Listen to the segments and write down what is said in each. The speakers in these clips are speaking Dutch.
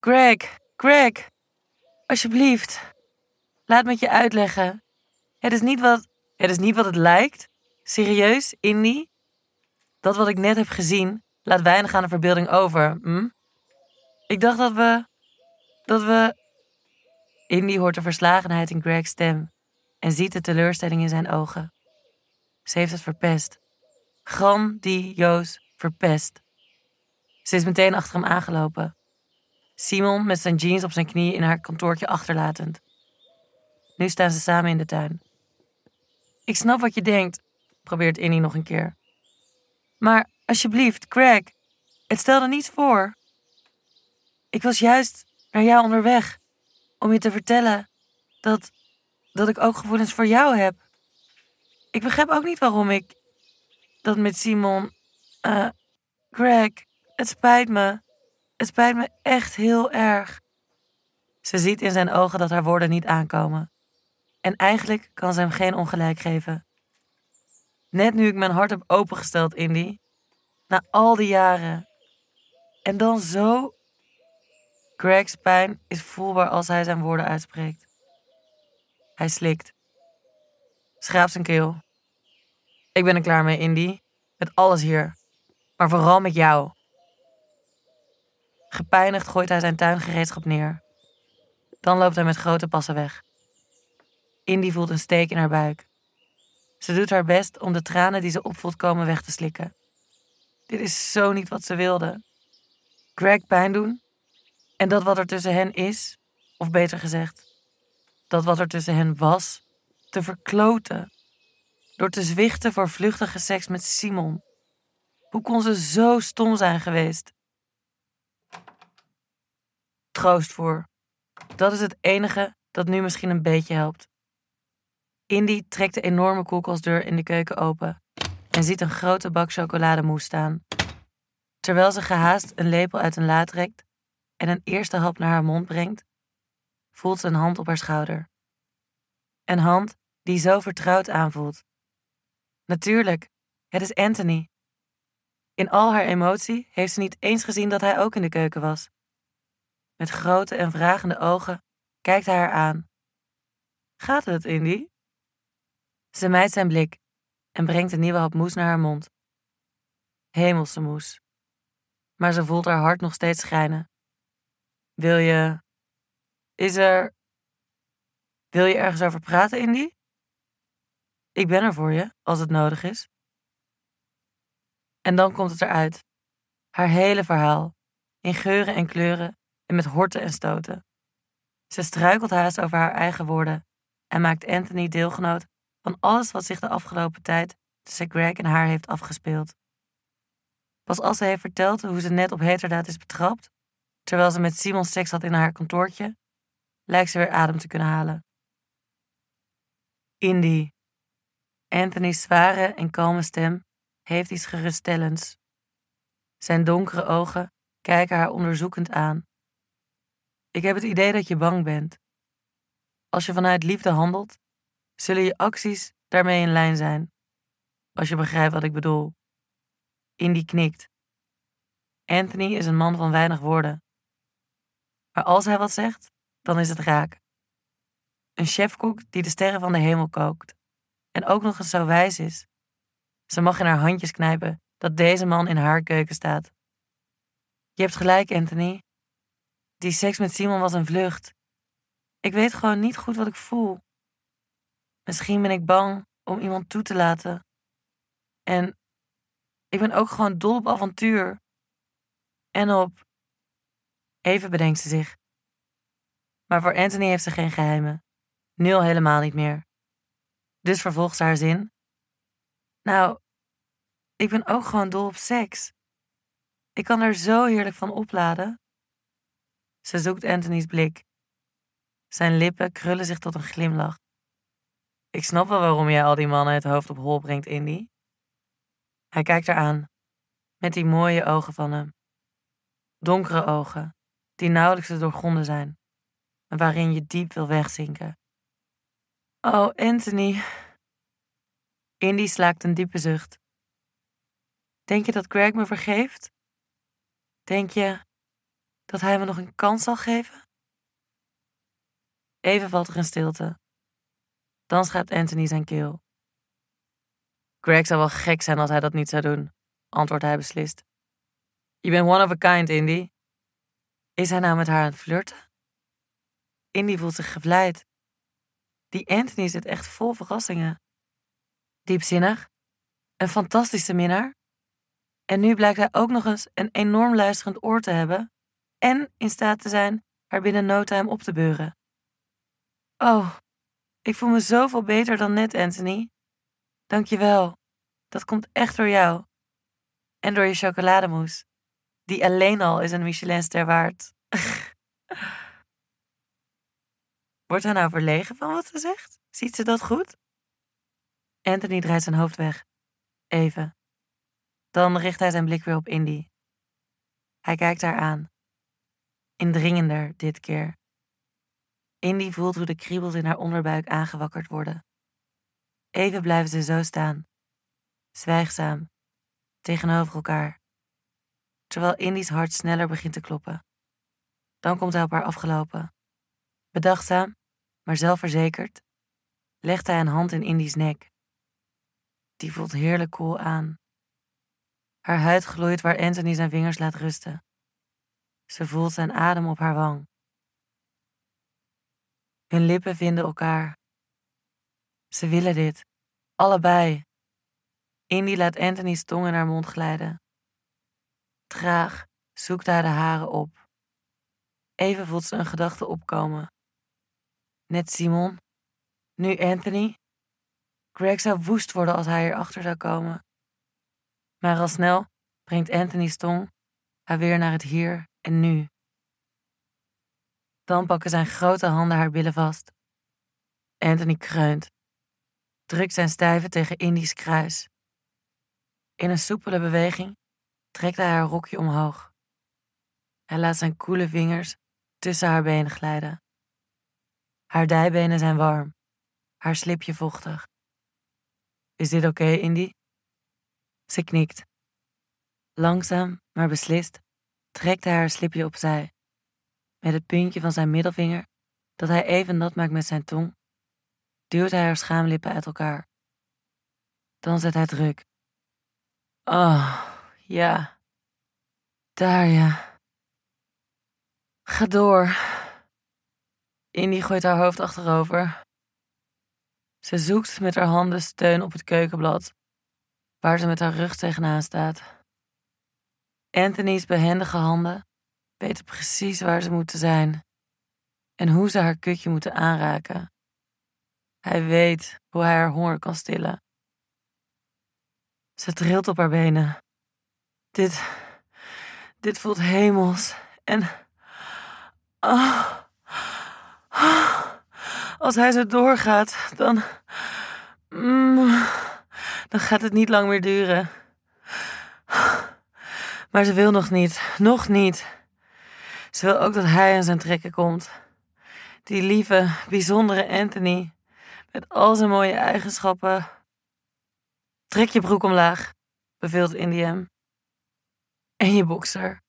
Greg, Greg, alsjeblieft. Laat me het je uitleggen. Het is niet wat het, is niet wat het lijkt. Serieus, Indy? Dat wat ik net heb gezien, laat weinig aan de verbeelding over. Hm? Ik dacht dat we. dat we. Indy hoort de verslagenheid in Greg's stem en ziet de teleurstelling in zijn ogen. Ze heeft het verpest. Grandioos verpest. Ze is meteen achter hem aangelopen. Simon met zijn jeans op zijn knie in haar kantoortje achterlatend. Nu staan ze samen in de tuin. Ik snap wat je denkt, probeert Inny nog een keer. Maar alsjeblieft, Craig, het stelde niets voor. Ik was juist naar jou onderweg om je te vertellen dat, dat ik ook gevoelens voor jou heb. Ik begrijp ook niet waarom ik dat met Simon. Uh, Greg, het spijt me. Het spijt me echt heel erg. Ze ziet in zijn ogen dat haar woorden niet aankomen. En eigenlijk kan ze hem geen ongelijk geven. Net nu ik mijn hart heb opengesteld, Indy. Na al die jaren. En dan zo. Greg's pijn is voelbaar als hij zijn woorden uitspreekt. Hij slikt. Schraapt zijn keel. Ik ben er klaar mee, Indy. Met alles hier. Maar vooral met jou. Gepijnigd gooit hij zijn tuingereedschap neer. Dan loopt hij met grote passen weg. Indy voelt een steek in haar buik. Ze doet haar best om de tranen die ze opvoelt komen weg te slikken. Dit is zo niet wat ze wilde. Greg pijn doen en dat wat er tussen hen is, of beter gezegd, dat wat er tussen hen was, te verkloten. Door te zwichten voor vluchtige seks met Simon. Hoe kon ze zo stom zijn geweest? Troost voor. Dat is het enige dat nu misschien een beetje helpt. Indy trekt de enorme koelkastdeur in de keuken open en ziet een grote bak chocolademousse staan. Terwijl ze gehaast een lepel uit een la trekt en een eerste hap naar haar mond brengt, voelt ze een hand op haar schouder. Een hand die zo vertrouwd aanvoelt. Natuurlijk, het is Anthony. In al haar emotie heeft ze niet eens gezien dat hij ook in de keuken was. Met grote en vragende ogen kijkt hij haar aan. Gaat het, Indy? Ze mijt zijn blik en brengt een nieuwe hap moes naar haar mond. Hemelse moes. Maar ze voelt haar hart nog steeds schijnen. Wil je. Is er. Wil je ergens over praten, Indy? Ik ben er voor je, als het nodig is. En dan komt het eruit. Haar hele verhaal. In geuren en kleuren en met horten en stoten. Ze struikelt haast over haar eigen woorden en maakt Anthony deelgenoot van alles wat zich de afgelopen tijd tussen Greg en haar heeft afgespeeld. Pas als ze heeft verteld hoe ze net op heterdaad is betrapt, terwijl ze met Simon seks had in haar kantoortje, lijkt ze weer adem te kunnen halen. Indy. Anthony's zware en kalme stem heeft iets geruststellends. Zijn donkere ogen kijken haar onderzoekend aan. Ik heb het idee dat je bang bent. Als je vanuit liefde handelt, zullen je acties daarmee in lijn zijn. Als je begrijpt wat ik bedoel. Indy knikt. Anthony is een man van weinig woorden. Maar als hij wat zegt, dan is het raak. Een chefkok die de sterren van de hemel kookt. En ook nog eens zo wijs is. Ze mag in haar handjes knijpen dat deze man in haar keuken staat. Je hebt gelijk, Anthony. Die seks met Simon was een vlucht. Ik weet gewoon niet goed wat ik voel. Misschien ben ik bang om iemand toe te laten. En ik ben ook gewoon dol op avontuur. En op. Even bedenkt ze zich. Maar voor Anthony heeft ze geen geheimen. Nu al helemaal niet meer. Dus vervolgt ze haar zin. Nou, ik ben ook gewoon dol op seks. Ik kan er zo heerlijk van opladen. Ze zoekt Anthony's blik. Zijn lippen krullen zich tot een glimlach. Ik snap wel waarom jij al die mannen het hoofd op hol brengt, Indy. Hij kijkt haar aan, met die mooie ogen van hem. Donkere ogen, die nauwelijks te doorgronden zijn, en waarin je diep wil wegzinken. Oh, Anthony. Indy slaakt een diepe zucht. Denk je dat Greg me vergeeft? Denk je dat hij me nog een kans zal geven? Even valt er een stilte. Dan schaapt Anthony zijn keel. Greg zou wel gek zijn als hij dat niet zou doen, antwoordt hij beslist. Je bent one of a kind, Indy. Is hij nou met haar aan het flirten? Indy voelt zich gevleid. Die Anthony zit echt vol verrassingen. Diepzinnig, een fantastische minnaar. En nu blijkt hij ook nog eens een enorm luisterend oor te hebben en in staat te zijn haar binnen no time op te beuren. Oh, ik voel me zoveel beter dan net, Anthony. Dank je wel. Dat komt echt door jou. En door je chocolademousse. Die alleen al is een Michelinster waard. Wordt hij nou verlegen van wat ze zegt? Ziet ze dat goed? Anthony draait zijn hoofd weg. Even. Dan richt hij zijn blik weer op Indy. Hij kijkt haar aan. Indringender dit keer. Indy voelt hoe de kriebels in haar onderbuik aangewakkerd worden. Even blijven ze zo staan, zwijgzaam, tegenover elkaar, terwijl Indy's hart sneller begint te kloppen. Dan komt hij op haar afgelopen. Bedachtzaam, maar zelfverzekerd, legt hij een hand in Indy's nek. Die voelt heerlijk koel aan. Haar huid gloeit waar Anthony zijn vingers laat rusten. Ze voelt zijn adem op haar wang. Hun lippen vinden elkaar. Ze willen dit. Allebei. Indy laat Anthony's tong in haar mond glijden. Traag zoekt hij de haren op. Even voelt ze een gedachte opkomen. Net Simon, nu Anthony. Greg zou woest worden als hij erachter zou komen. Maar al snel brengt Anthony's tong haar weer naar het hier en nu. Dan pakken zijn grote handen haar billen vast. Anthony kreunt, drukt zijn stijve tegen Indisch kruis. In een soepele beweging trekt hij haar rokje omhoog. Hij laat zijn koele vingers tussen haar benen glijden. Haar dijbenen zijn warm, haar slipje vochtig. Is dit oké, Indy? Ze knikt. Langzaam, maar beslist, trekt hij haar slipje opzij. Met het puntje van zijn middelvinger, dat hij even nat maakt met zijn tong, duwt hij haar schaamlippen uit elkaar. Dan zet hij druk. Oh, ja. Daar ja. Ga door. Indy gooit haar hoofd achterover. Ze zoekt met haar handen steun op het keukenblad, waar ze met haar rug tegenaan staat. Anthony's behendige handen weten precies waar ze moeten zijn en hoe ze haar kutje moeten aanraken. Hij weet hoe hij haar honger kan stillen. Ze trilt op haar benen. Dit, dit voelt hemels en. Oh, als hij zo doorgaat, dan. Mm, dan gaat het niet lang meer duren. Maar ze wil nog niet, nog niet. Ze wil ook dat hij aan zijn trekken komt. Die lieve, bijzondere Anthony, met al zijn mooie eigenschappen. Trek je broek omlaag, beveelt Indy. En je bokser.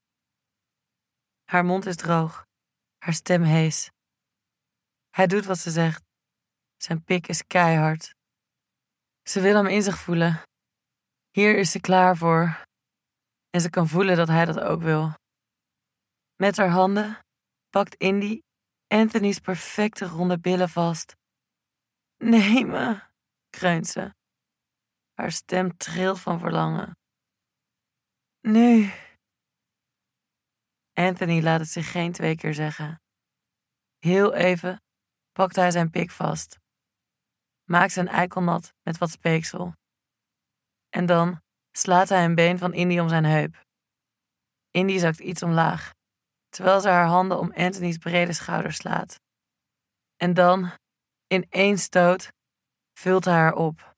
Haar mond is droog, haar stem hees. Hij doet wat ze zegt. Zijn pik is keihard. Ze wil hem in zich voelen. Hier is ze klaar voor. En ze kan voelen dat hij dat ook wil. Met haar handen pakt Indy Anthony's perfecte ronde billen vast. Nee me, kreunt ze. Haar stem trilt van verlangen. Nu. Anthony laat het zich geen twee keer zeggen. Heel even pakt hij zijn pik vast, maakt zijn eikel nat met wat speeksel. En dan slaat hij een been van Indy om zijn heup. Indy zakt iets omlaag, terwijl ze haar handen om Anthony's brede schouders slaat. En dan, in één stoot, vult hij haar op.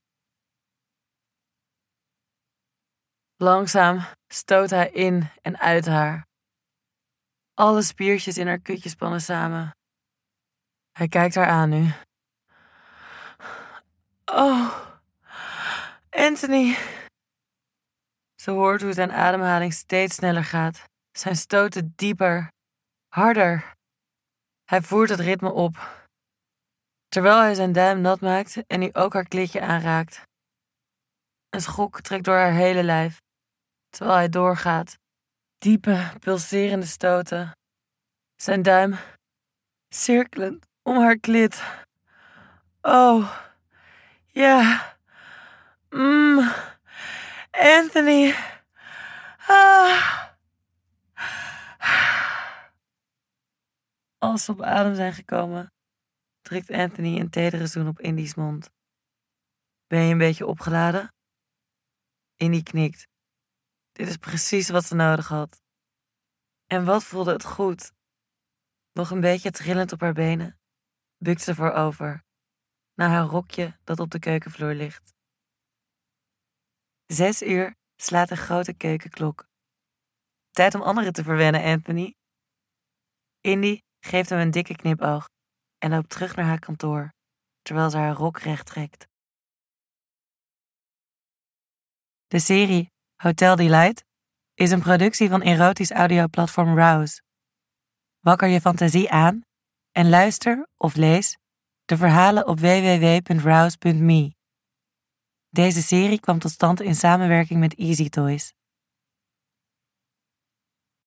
Langzaam stoot hij in en uit haar. Alle spiertjes in haar kutje spannen samen. Hij kijkt haar aan nu. Oh, Anthony. Ze hoort hoe zijn ademhaling steeds sneller gaat, zijn stoten dieper Harder. Hij voert het ritme op. Terwijl hij zijn duim nat maakt en hij ook haar klitje aanraakt. Een schok trekt door haar hele lijf, terwijl hij doorgaat. Diepe, pulserende stoten. Zijn duim cirkelend om haar klit. Oh, ja. Mmm. Anthony. Ah. Als ze op adem zijn gekomen, drukt Anthony een tedere zoen op Indy's mond. Ben je een beetje opgeladen? Indy knikt. Dit is precies wat ze nodig had. En wat voelde het goed. Nog een beetje trillend op haar benen, bukt ze voorover, naar haar rokje dat op de keukenvloer ligt. Zes uur slaat een grote keukenklok. Tijd om anderen te verwennen, Anthony. Indy geeft hem een dikke knipoog en loopt terug naar haar kantoor, terwijl ze haar rok recht trekt. De serie Hotel Delight is een productie van erotisch audioplatform Rouse. Wakker je fantasie aan en luister of lees de verhalen op www.rouse.me. Deze serie kwam tot stand in samenwerking met Easy Toys.